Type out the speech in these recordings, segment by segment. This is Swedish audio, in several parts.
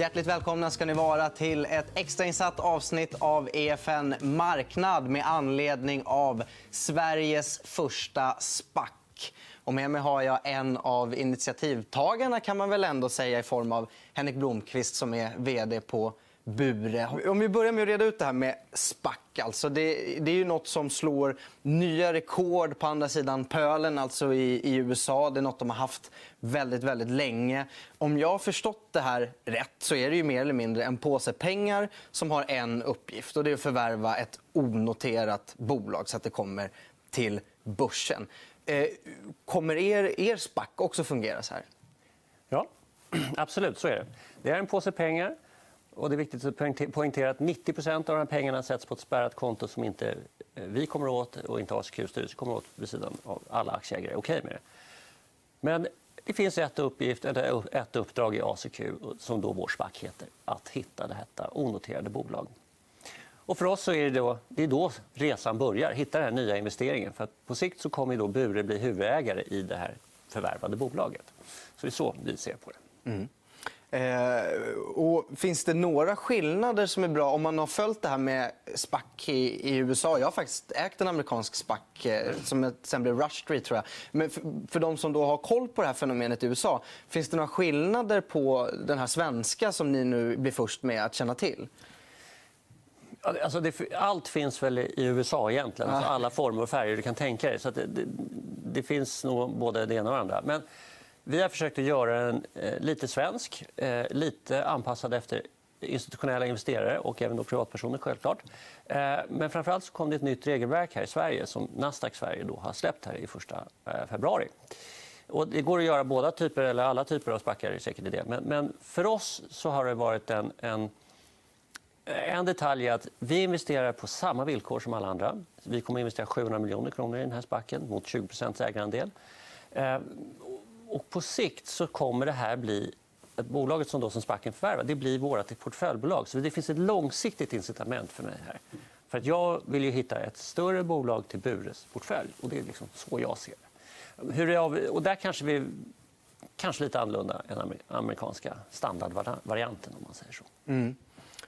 Hjärtligt välkomna ska ni vara till ett extrainsatt avsnitt av EFN Marknad med anledning av Sveriges första SPAC. Och med mig har jag en av initiativtagarna kan man väl ändå säga i form av Henrik Blomqvist som är vd på Bure. Om vi börjar med att reda ut det här med SPAC. Alltså det, det är ju nåt som slår nya rekord på andra sidan pölen, alltså i, i, USA. Det är nåt de har haft väldigt, väldigt länge. Om jag har förstått det här rätt så är det ju mer eller mindre en påse pengar som har en uppgift. och Det är att förvärva ett onoterat bolag så att det kommer till börsen. Eh, kommer er, er SPAC också fungera så här? Ja, absolut. Så är det. Det är en påse pengar och det är viktigt att poängtera att 90% av de här pengarna sätts på ett spärrat konto som inte eh, vi kommer åt och inte ACQs styrelse kommer åt vid sidan av alla aktieägare är okej okay med det. Men det finns ett, uppgift, ett uppdrag i ACQ, som då vår SPAC heter, att hitta detta onoterade bolag. Och för oss så är det, då, det är då resan börjar, hitta den nya investeringen. För på sikt så kommer då Bure bli huvudägare i det här förvärvade bolaget. Så det är så vi ser på det. Mm. Eh, och finns det några skillnader som är bra om man har följt det här med SPAC i, i USA? Jag har faktiskt ägt en amerikansk SPAC eh, som sen blev Rush Street. Tror jag. Men för, för de som då har koll på det här fenomenet i USA finns det några skillnader på den här svenska som ni nu blir först med att känna till? Alltså det, allt finns väl i USA egentligen. Alltså alla former och färger du kan tänka dig. Så det, det, det, finns nog både det ena och det andra. Men vi har försökt att göra den eh, lite svensk, eh, lite anpassad efter institutionella investerare och även då privatpersoner. självklart. Eh, men framförallt så kom det ett nytt regelverk här i Sverige som Nasdaq Sverige då har släppt här i 1 februari. Och det går att göra båda typer, eller alla typer av spackar. säkert i det. Men, men, för oss så har det varit en, en, en detalj att vi investerar på samma villkor som alla andra. Vi kommer att investera 700 miljoner kronor i den här spacken mot 20 ägarandel. Och på sikt så kommer det här bli bolaget som, då, som Sparken förvärvar det blir vårt portföljbolag. Så det finns ett långsiktigt incitament för mig här. För att jag vill ju hitta ett större bolag till Bures portfölj. Och det är liksom så jag ser det. Hur är och där kanske vi kanske lite annorlunda än den amerikanska standardvarianten. om man säger så. Mm.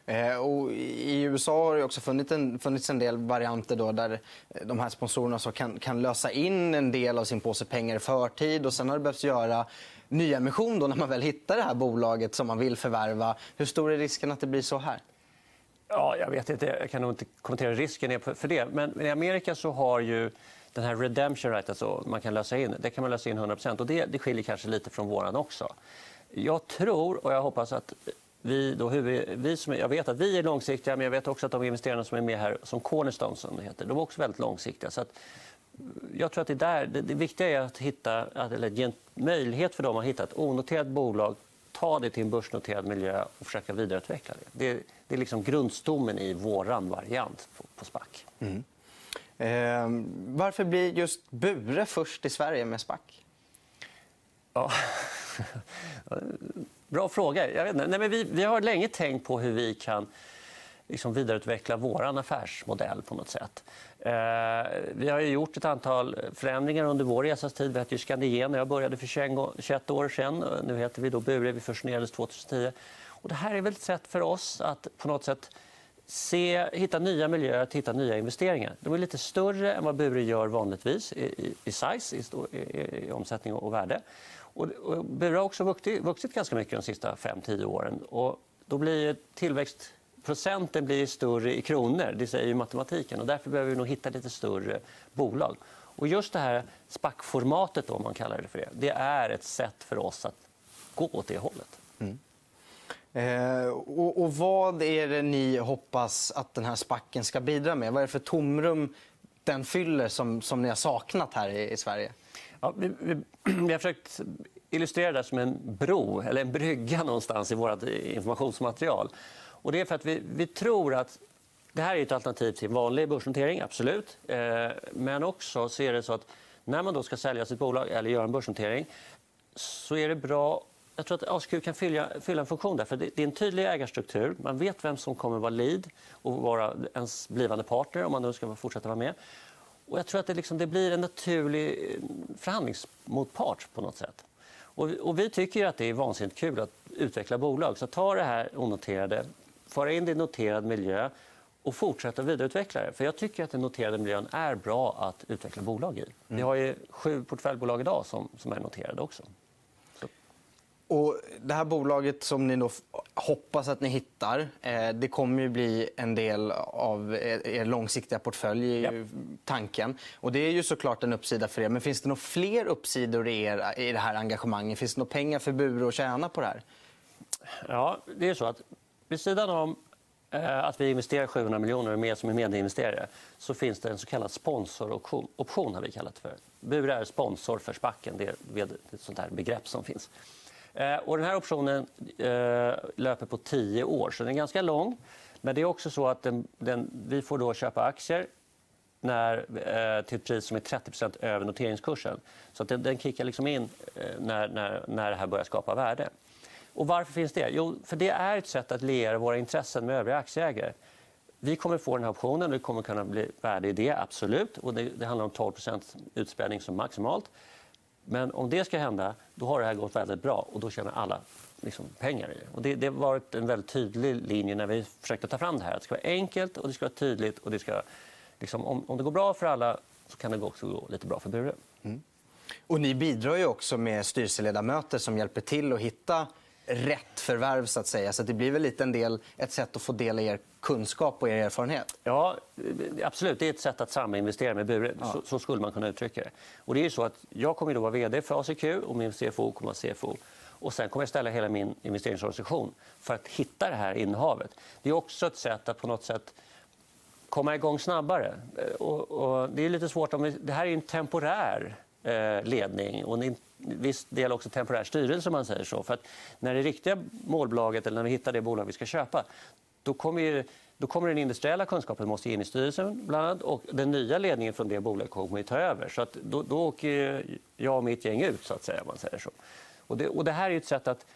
Eh, och I USA har det också funnits en, funnits en del varianter då där eh, de här sponsorerna så kan, kan lösa in en del av sin påse pengar i förtid. Och sen har det behövts göra nyemission då när man väl hittar det här bolaget som man vill förvärva. Hur stor är risken att det blir så här? Ja, jag vet inte. Jag kan nog inte kommentera risken för det. Men i Amerika så har ju den här redemption right, alltså man kan lösa in, det kan man lösa in 100% och det, det skiljer kanske lite från våran också. Jag tror och jag hoppas att vi, då, vi som, jag vet att vi är långsiktiga, men jag vet också att de investerarna som är med här, som Cornerstone, som det heter, de är också väldigt långsiktiga. Så att, jag tror att det, där, det, det viktiga är att hitta, eller ge en möjlighet för dem att hitta ett onoterat bolag ta det till en börsnoterad miljö och försöka vidareutveckla det. Det, det är liksom grundstommen i vår variant på, på SPAC. Mm. Eh, varför blir just Bure först i Sverige med SPAC? Ja. Bra fråga. Jag vet Nej, men vi, vi har länge tänkt på hur vi kan liksom vidareutveckla vår affärsmodell på något sätt. Eh, vi har gjort ett antal förändringar under vår resas tid. Vi hette Scandigen jag började för 21 år sedan. Nu heter vi då Bure. Vi fusionerades 2010. Och det här är väl ett sätt för oss att på något sätt se, hitta nya miljöer, att hitta nya investeringar. De är lite större än vad Bure gör vanligtvis i, i, i size, i, i, i omsättning och värde. Och, och Bure har också vuxit, vuxit ganska mycket de sista 5-10 åren. Och då blir tillväxtprocenten blir större i kronor. Det säger ju matematiken. Och därför behöver vi nog hitta lite större bolag. Och just det här SPAC-formatet, om man kallar det för det, det är ett sätt för oss att gå åt det hållet. Mm. Eh, och, och, vad är det ni hoppas att den här spacken ska bidra med? Vad är det för tomrum den fyller som, som ni har saknat här i, i Sverige? Ja, vi, vi, vi, har försökt illustrera det som en bro, eller en brygga någonstans i vårt informationsmaterial. Och det är för att vi, vi tror att det här är ett alternativ till vanlig börsnotering, absolut. Eh, men också så är det så att när man då ska sälja sitt bolag eller göra en börsnotering så är det bra jag tror att ASQ kan fylla, fylla en funktion där. För det, är en tydlig ägarstruktur. Man vet vem som kommer vara lead och vara ens blivande partner om man nu ska fortsätta vara med. Och jag tror att det, liksom, det blir en naturlig eh, förhandlingsmotpart på något sätt. Och, och vi tycker att det är vansinnigt kul att utveckla bolag. Så ta det här onoterade, föra in det i noterad miljö och fortsätta vidareutveckla det. För jag tycker att den noterade miljön är bra att utveckla bolag i. Vi har ju sju portföljbolag idag som, som är noterade också. Och det här bolaget som ni då hoppas att ni hittar eh, det kommer ju bli en del av er långsiktiga portfölj, är tanken. Och det är ju såklart en uppsida för er. Men finns det några fler uppsidor i, er, i det här engagemanget? Finns det några pengar för Bure att tjäna på det här? Ja, det är så att vid sidan om eh, att vi investerar 700 miljoner mer som är medinvesterare så finns det en så kallad sponsoroption. Har vi kallat för. Bure är sponsor för Spacken. Det är ett sånt här begrepp som finns. Eh, och den här optionen eh, löper på tio år, så den är ganska lång. Men det är också så att den, den, vi får då köpa aktier när, eh, till ett pris som är 30% över noteringskursen. Så den, den kickar liksom in eh, när, när, när det här börjar skapa värde. Och varför finns det? Jo, för det är ett sätt att liera våra intressen med övriga aktieägare. Vi kommer få den här optionen och det kommer kunna bli värde i det, absolut. Och det, det handlar om 12% utspädning som maximalt. Men om det ska hända, då har det här gått väldigt bra och då tjänar alla liksom, pengar i det. Och det. Det har varit en väldigt tydlig linje när vi försökte ta fram det här. Det ska vara enkelt och det ska vara tydligt. Och det ska, liksom, om, om det går bra för alla så kan det också gå lite bra för Bure. Mm. Och ni bidrar ju också med styrelseledamöter som hjälper till att hitta rätt förvärv. Så att säga. Så det blir väl lite en del, ett sätt att få dela er kunskap och er erfarenhet? Ja, absolut. Det är ett sätt att saminvestera med Bure. Ja. Så, så, skulle man kunna uttrycka det. Och det är så att jag kommer att vara vd för ACQ och min CFO kommer att vara CFO. Och sen kommer jag ställa hela min investeringsorganisation för att hitta det här innehavet. Det är också ett sätt att på något sätt komma igång snabbare. Och, och det är lite svårt. Om det här är en temporär eh, Eh, ledning och en viss del också temporär styrelse. man säger så. För att när det riktiga målbolaget eller när vi hittar det bolag vi ska köpa då kommer, ju, då kommer den industriella kunskapen måste in i styrelsen bland annat, och den nya ledningen från det bolaget kommer att ta över. Så att då, då åker jag och mitt gäng ut, så att säga. Man säger så. Och det, och det här är ett sätt att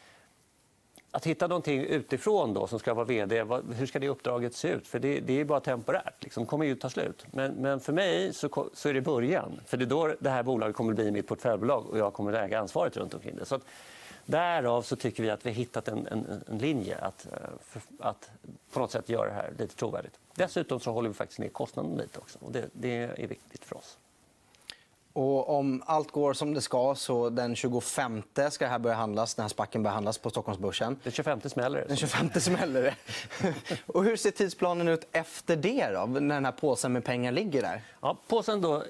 att hitta någonting utifrån då, som ska vara vd, hur ska det uppdraget se ut? För Det, det är bara temporärt. Liksom. Det kommer ju ta slut. Men, men för mig så, så, är det början. För Det är då det här bolaget kommer bli mitt portföljbolag och jag kommer att äga ansvaret runt omkring det. Så att, Därav så tycker vi att vi har hittat en, en, en linje att, eh, för, att på något sätt göra det här lite trovärdigt. Dessutom så håller vi faktiskt ner kostnaden lite också. Och det, det är viktigt för oss. Och om allt går som det ska, så den 25 ska det här börja handlas. Den här spacken börjar handlas på Stockholmsbörsen. Den 25 smäller det. Den 25 smäller det. och hur ser tidsplanen ut efter det, då, när den här påsen med pengar ligger där? Ja, påsen då, eh,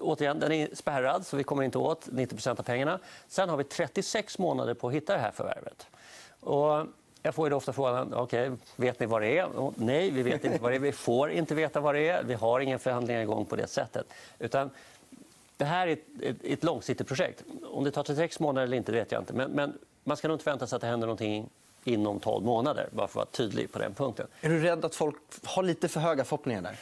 återigen, den är spärrad, så vi kommer inte åt 90% av pengarna. Sen har vi 36 månader på att hitta det här förvärvet. Och jag får ju ofta frågan okay, vet ni vad det är. Och nej, vi vet inte vad det är. Vi får inte veta vad det är. Vi har ingen förhandlingar igång på det sättet. Utan det här är ett, ett, ett långsiktigt projekt. Om det tar 36 månader eller inte vet jag inte. Men, men man ska nog inte förvänta sig att det händer någonting inom 12 månader, bara för att vara tydlig på den punkten. Är du rädd att folk har lite för höga förhoppningar där?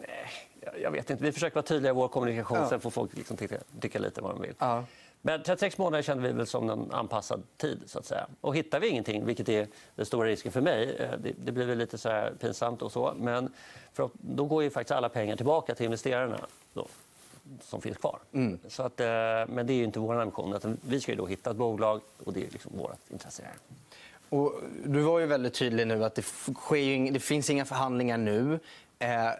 Nej, jag vet inte. Vi försöker vara tydliga i vår kommunikation. Ja. Sen får folk liksom tycka, tycka lite vad de vill. Ja. Men 36 månader kände vi väl som en anpassad tid. så att säga. Och hittar vi ingenting, vilket är den stora risken för mig, eh, det, det blir väl lite så pinsamt och så, men för, då går ju faktiskt alla pengar tillbaka till investerarna. Då som finns kvar. Mm. Så att, eh, men det är inte vår ambition. Vi ska ju då hitta ett bolag och det är liksom vårt intresse. Här. Och du var ju väldigt tydlig nu att det, sker det finns inga förhandlingar nu. Eh,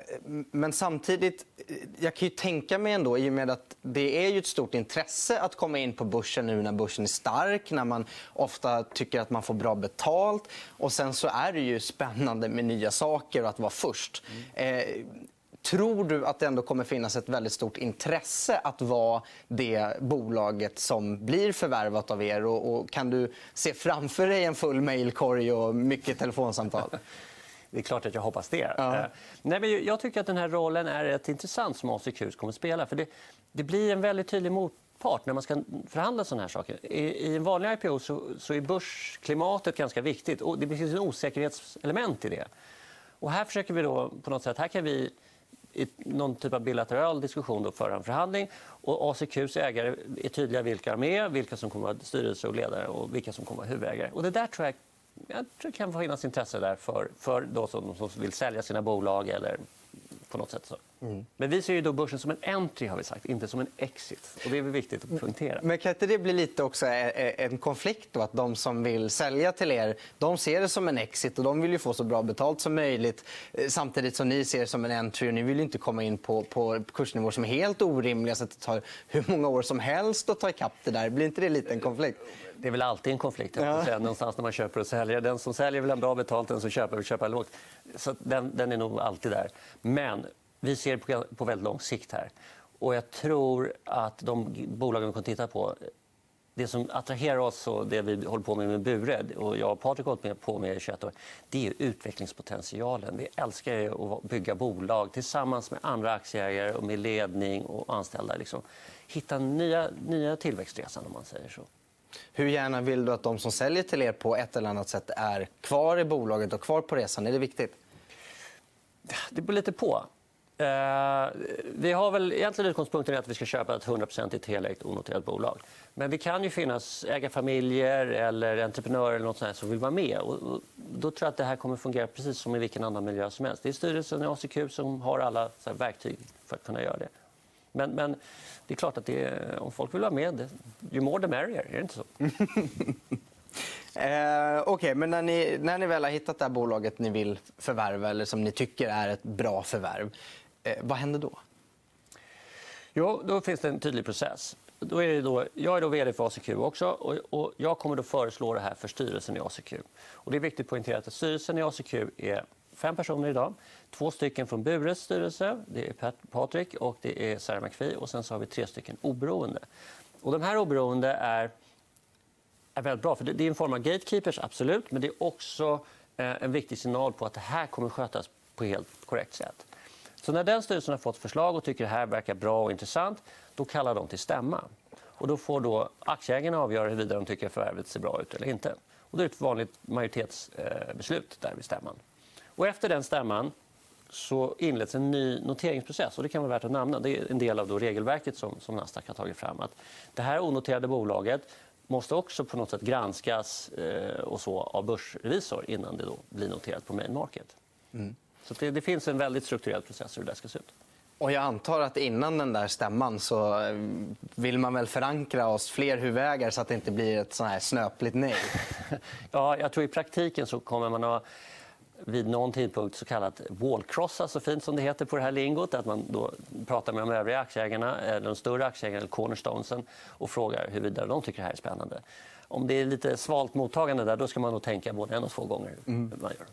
men samtidigt, eh, jag kan ju tänka mig ändå, i och med att det är ju ett stort intresse att komma in på börsen nu när börsen är stark, när man ofta tycker att man får bra betalt. Och sen så är det ju spännande med nya saker och att vara först. Mm. Tror du att det ändå kommer finnas ett väldigt stort intresse att vara det bolaget som blir förvärvat av er? Och, och kan du se framför dig en full mejlkorg och mycket telefonsamtal? Det är klart att jag hoppas det. Ja. Eh, nej, men jag tycker att den här rollen är rätt intressant som ACQ kommer att spela. För det, det blir en väldigt tydlig motpart när man ska förhandla såna här saker. I, i en vanlig IPO så, så är börsklimatet ganska viktigt. Och det finns ett osäkerhetselement i det. Och här försöker vi då på något sätt... Här kan vi i någon typ av bilateral diskussion då för en förhandling. Och ACQs ägare är tydliga vilka de är, vilka som kommer att vara styrelse och ledare och vilka som kommer att vara huvudägare. Och det där tror jag, jag tror det kan finnas intresse där för, för de som, som vill sälja sina bolag eller på något sätt. Så. Mm. Men vi ser ju då börsen som en entry, har vi sagt, inte som en exit. Och det är viktigt att poängtera. Men kan inte det bli lite också en konflikt? Då? Att de som vill sälja till er de ser det som en exit och de vill ju få så bra betalt som möjligt eh, samtidigt som ni ser det som en entry. Och ni vill inte komma in på, på kursnivåer som är helt orimliga så att det tar hur många år som helst att ta ikapp det där. Blir inte det lite en konflikt? Det är väl alltid en konflikt ja. säga, någonstans när man köper och säljer. Den som säljer vill ha bra betalt, den som köper vill köpa lågt. Så den, den är nog alltid där. Men vi ser på, på väldigt lång sikt här. Och jag tror att de bolagen vi kommer titta på det som attraherar oss och det vi håller på med med Bure och jag och Patrik har hållit på med i 21 år, det är utvecklingspotentialen. Vi älskar att bygga bolag tillsammans med andra aktieägare och med ledning och anställda. Liksom. Hitta nya, nya tillväxtresan om man säger så. Hur gärna vill du att de som säljer till er på ett eller annat sätt är kvar i bolaget och kvar på resan? Är det viktigt? Det beror lite på. Eh, vi har väl egentligen utgångspunkten att vi ska köpa ett 100 helägt onoterat bolag. Men det kan ju finnas ägarfamiljer eller entreprenörer eller något sånt som vill vara med. Och då tror jag att det här kommer fungera precis som i vilken annan miljö som helst. Det är styrelsen i ACQ som har alla verktyg för att kunna göra det. Men, men det är klart att det, om folk vill vara med, ju more the merrier. Är det inte så? eh, okay, men när ni, när ni väl har hittat det här bolaget ni vill förvärva eller som ni tycker är ett bra förvärv, eh, vad händer då? Jo, då finns det en tydlig process. Då är då, jag är då vd för ACQ också och, och jag kommer då föreslå det här för styrelsen i ACQ. Och det är viktigt att poängtera att styrelsen i ACQ är fem personer idag. Två stycken från Bures styrelse, det är Patrik och det är Sarah McPhee. Och sen så har vi tre stycken oberoende. Och de här oberoende är, är väldigt bra. för Det är en form av gatekeepers, absolut. Men det är också eh, en viktig signal på att det här kommer skötas på helt korrekt sätt. Så när den styrelsen har fått förslag och tycker att det här verkar bra och intressant, då kallar de till stämma. Och då får då aktieägarna avgöra huruvida de tycker att förvärvet ser bra ut eller inte. Och det är ett vanligt majoritetsbeslut eh, där vid stämman. Och efter den stämman så inleds en ny noteringsprocess. Och det kan vara värt att nämna. Det är en del av regelverket som, som Nasdaq har tagit fram. Att det här onoterade bolaget måste också på något sätt granskas eh, och så av börsrevisor innan det då blir noterat på main market. Mm. Så det, det, finns en väldigt strukturerad process hur det ska se ut. Och jag antar att innan den där stämman så eh, vill man väl förankra oss fler huvudägare så att det inte blir ett sån här snöpligt nej. ja, jag tror i praktiken så kommer man att vid någon tidpunkt så kallat wallcrossa, så fint som det heter på det här lingot. Att man då pratar med de övriga aktieägarna, de större aktieägarna, cornerstonesen och frågar huruvida de tycker det här är spännande. Om det är lite svalt mottagande där, då ska man nog tänka både en och två gånger. Mm. Man gör.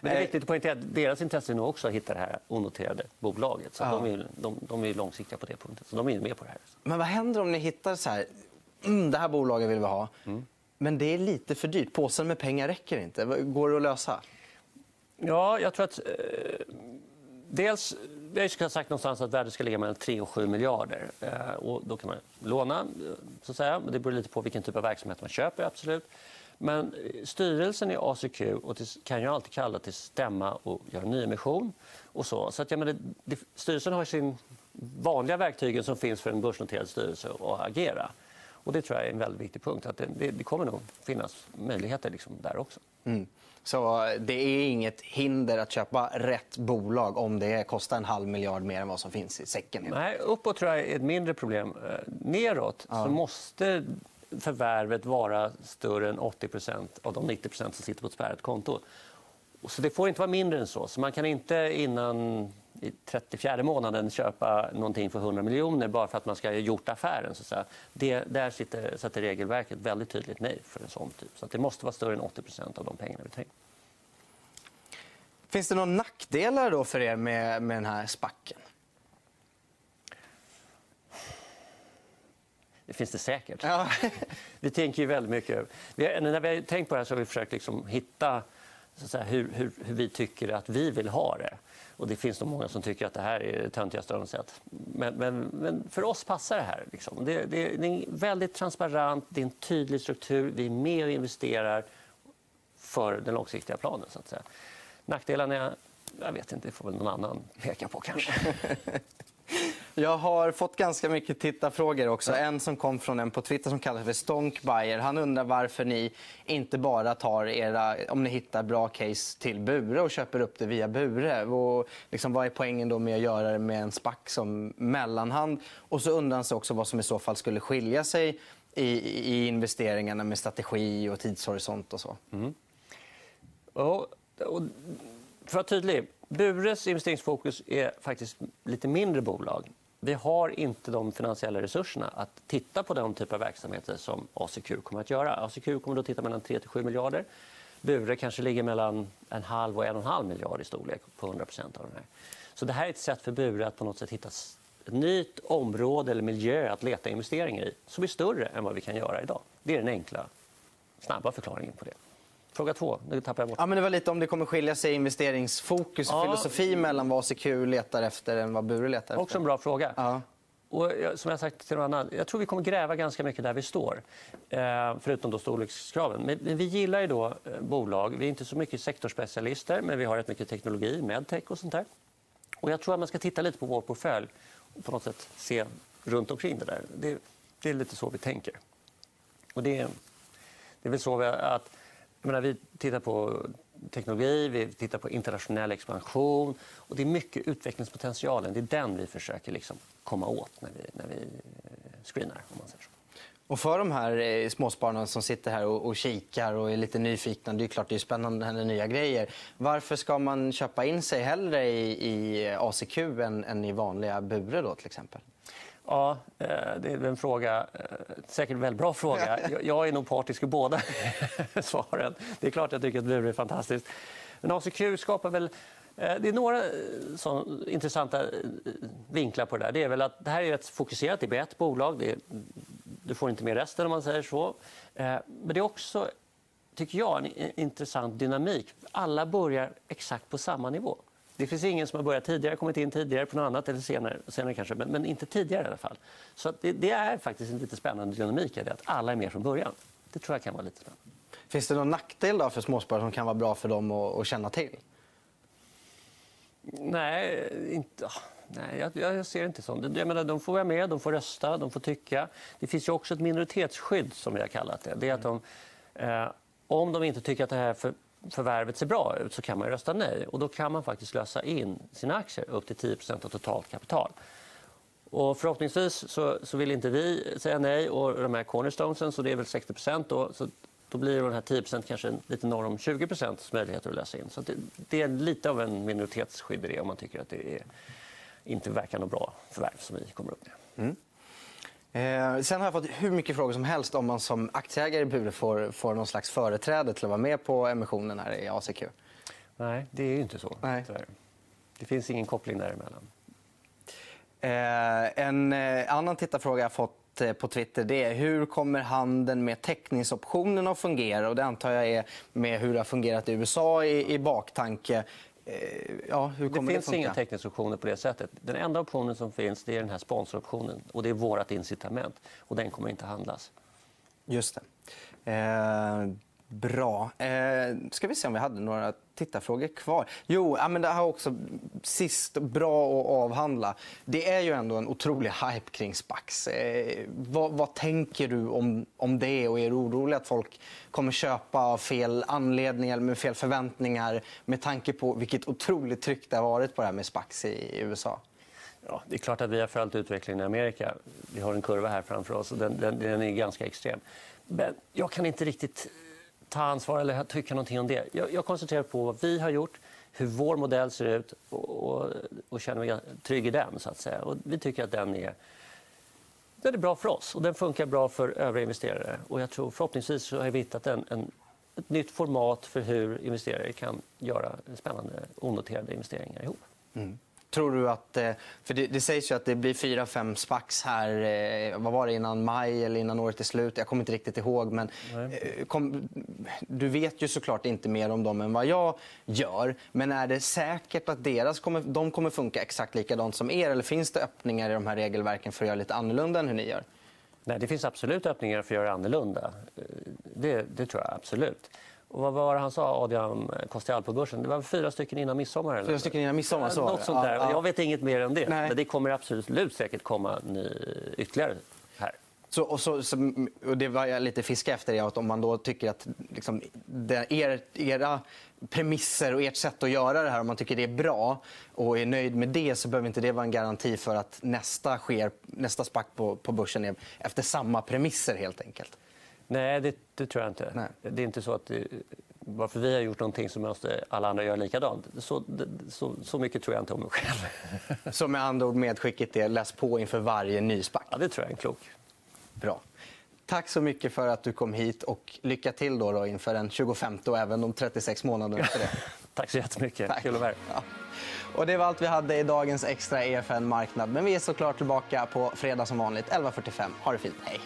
Men det är viktigt att poängtera att deras intresse är nog också att hitta det här onoterade bolaget. Så ja. de, är, de, de är långsiktiga på det punkten. Så de är med på det här. Men vad händer om ni hittar så här, mm, det här bolaget vill vi ha. Mm. Men det är lite för dyrt. Påsen med pengar räcker inte. Går det att lösa? Ja, jag tror att... Eh, dels, vi har sagt någonstans att värdet ska ligga mellan 3 och 7 miljarder. Eh, och då kan man låna, eh, så att säga. Det beror lite på vilken typ av verksamhet man köper. absolut. Men eh, styrelsen i ACQ kan ju alltid kalla till stämma och göra nyemission. Och så. Så att, jag menar, det, styrelsen har sin vanliga verktygen som finns för en börsnoterad styrelse att agera. Och det tror jag är en väldigt viktig punkt. Att det, det kommer nog finnas möjligheter liksom där också. Mm. Så det är inget hinder att köpa rätt bolag om det kostar en halv miljard mer än vad som finns i säcken? Nej, uppåt tror jag är ett mindre problem. Eh, neråt ja. så måste förvärvet vara större än 80% av de 90% som sitter på ett spärrat konto. Så det får inte vara mindre än så. så man kan inte innan i 34 månaden köpa någonting för 100 miljoner bara för att man ska ha gjort affären. Så att det, där sitter, sätter regelverket väldigt tydligt nej för en sån typ. Så att det måste vara större än 80% av de pengarna vi tar in. Finns det några nackdelar då för er med, med den här spacken? Det finns det säkert. Ja. vi tänker ju väldigt mycket... Vi, när vi har tänkt på det här så har vi försökt liksom hitta så säga, hur, hur, hur, vi tycker att vi vill ha det. Och det finns nog många som tycker att det här är det töntigaste de sett. Men, men, men, för oss passar det här. Liksom. Det, det, det, är väldigt transparent, det är en tydlig struktur. Vi är med och investerar för den långsiktiga planen. Så att säga. Nackdelarna, jag vet inte, det får väl någon annan peka på kanske. Jag har fått ganska mycket tittarfrågor också. En som kom från en på Twitter som kallas för Stonkbuyer. Han undrar varför ni inte bara tar era, om ni hittar bra case till Bure och köper upp det via Bure. Och liksom, vad är poängen då med att göra det med en SPAC som mellanhand? Och så undrar han sig också vad som i så fall skulle skilja sig i, i investeringarna med strategi och tidshorisont och så. Mm. Och, och, för att vara tydlig, Bures investeringsfokus är faktiskt lite mindre bolag. Vi har inte de finansiella resurserna att titta på den typ av verksamheter som ACQ kommer att göra. ACQ kommer att titta mellan 3 7 miljarder. Bure kanske ligger mellan en halv och en och en halv miljard i storlek på 100% av de här. Så det här är ett sätt för Bure att på något sätt hitta ett nytt område eller miljö att leta investeringar i som är större än vad vi kan göra idag. Det är den enkla, snabba förklaringen på det. Fråga två. Nu tappar jag bort. Ja, men det var lite om det kommer skilja sig investeringsfokus och ja. filosofi mellan vad ACQ letar efter än vad Bure letar efter. Också en bra fråga. Ja. Och som jag sagt till någon annan, jag tror vi kommer gräva ganska mycket där vi står. Eh, förutom då storlekskraven. Men, men vi gillar ju då eh, bolag. Vi är inte så mycket sektorspecialister, men vi har rätt mycket teknologi, medtech och sånt där. Och jag tror att man ska titta lite på vår portfölj och på något sätt se runt omkring det där. Det, det är lite så vi tänker. Och det, det är väl så vi, att menar, vi tittar på teknologi, vi tittar på internationell expansion. och Det är mycket utvecklingspotentialen. Det är den vi försöker liksom komma åt när vi, när vi eh, screenar. Om man säger så. Och för de här eh, småspararna som sitter här och, och kikar och är lite nyfikna, det är klart det är spännande med nya grejer. Varför ska man köpa in sig hellre i, i ACQ än, än i vanliga Bure då till exempel? Ja, eh, det är en fråga. Eh, säkert en väldigt bra fråga. Jag är nog partisk i båda svaren. Det är klart jag tycker att Bure är fantastiskt. Men ACQ skapar väl... Eh, det är några intressanta vinklar på det där. Det är väl att det här är rätt fokuserat. Det är ett bolag. Är, du får inte med resten om man säger så. Men det är också, tycker jag, en intressant dynamik. Alla börjar exakt på samma nivå. Det finns ingen som har börjat tidigare, kommit in tidigare på något annat, eller senare, senare kanske, men, men inte tidigare i alla fall. Så det, det, är faktiskt en lite spännande dynamik i det, att alla är med från början. Det tror jag kan vara lite spännande. Finns det någon nackdel då för småsparare som kan vara bra för dem att, att känna till? Nej, inte... Ah, nej, jag, jag ser inte så. Jag menar, de får vara med, de får rösta, de får tycka. Det finns ju också ett minoritetsskydd, som vi har kallat det. det är att de, eh, om de inte tycker att det här för, förvärvet ser bra ut så kan man rösta nej. Och då kan man faktiskt lösa in sina aktier upp till 10% av totalt kapital. Och förhoppningsvis så, så, vill inte vi säga nej och de här cornerstonesen, så det är väl 60 då, så då blir de här 10% kanske lite norr om 20% möjligheter att lösa in. Så det, det, är lite av en minoritetsskydd i det om man tycker att det är, inte verkar något bra förvärv som vi kommer upp med. Mm. Eh, sen har jag fått hur mycket frågor som helst om man som aktieägare i Bure får, får någon slags företräde till att vara med på emissionen här i ACQ. Nej, det är inte så. Nej. Det finns ingen koppling däremellan. Eh, en eh, annan tittarfråga jag fått eh, på Twitter det är hur kommer handeln med teckningsoptionerna att fungera? Och det antar jag är med hur det har fungerat i USA i, i baktanke. Eh, ja, hur kommer det finns det inga teckningsoptioner på det sättet. Den enda optionen som finns är den här sponsoroptionen. och Det är vårt incitament. och Den kommer inte handlas. Just det. Bra. Eh, ska vi se om vi hade några tittarfrågor kvar. Jo, ja, men det här också sist bra att avhandla. Det är ju ändå en otrolig hype kring Spax. Eh, vad, vad, tänker du om, om det? och Är du orolig att folk kommer köpa av fel anledningar eller med fel förväntningar med tanke på vilket otroligt tryck det har varit på det här med Spax i USA? Ja, det är klart att vi har följt utvecklingen i Amerika. Vi har en kurva här framför oss och den, den, den är ganska extrem. Men jag kan inte riktigt ta ansvar eller tycka någonting om det. Jag, jag koncentrerar på vad vi har gjort, hur vår modell ser ut och, och, och känner mig trygg i den. Så att säga. Och vi tycker att den är, den är bra för oss och den funkar bra för övriga investerare. Och jag tror förhoppningsvis så har vi hittat en, en, ett nytt format för hur investerare kan göra spännande onoterade investeringar ihop. Mm. Tror du att... Eh, för det, det sägs ju att det blir fyra, fem SPACs här. Eh, vad var det, innan maj eller innan året är slut? Jag kommer inte riktigt ihåg. Men, eh, kom, du vet ju såklart inte mer om dem än vad jag gör. Men är det säkert att deras kommer, de kommer funka exakt likadant som er? Eller finns det öppningar i de här regelverken för att göra lite annorlunda än hur ni gör? Nej, det finns absolut öppningar för att göra annorlunda. Det, det tror jag absolut. Och vad var det han sa, Adrian Kostial på börsen? Det var fyra stycken innan midsommar. Eller? Fyra stycken innan midsommar. Så. Något sånt där. Ja, ja. Jag vet inget mer än det. Nej. Men det kommer absolut säkert komma ny, ytterligare här. Så, och så, och det var jag lite fiska efter. Det, att om man då tycker att liksom, det, er, era premisser och ert sätt att göra det här, om man tycker det är bra och är nöjd med det så behöver inte det vara en garanti för att nästa, sker, nästa spack på, på börsen är efter samma premisser helt enkelt. Nej, det, det tror jag inte. Nej. Det är inte så att det, bara för vi har gjort någonting så måste alla andra göra likadant. Så, så, så mycket tror jag inte om mig själv. Så med andra ord medskicket är läs på inför varje ny. Ja, det tror jag är klok. Bra. Tack så mycket för att du kom hit och lycka till då, då inför den 25 och även de 36 månaderna efter det. Tack så jättemycket. Tack. Kul att vara. Ja. Och det var allt vi hade i dagens extra EFN Marknad. Men vi är såklart tillbaka på fredag som vanligt 11.45. Ha det fint. Hej!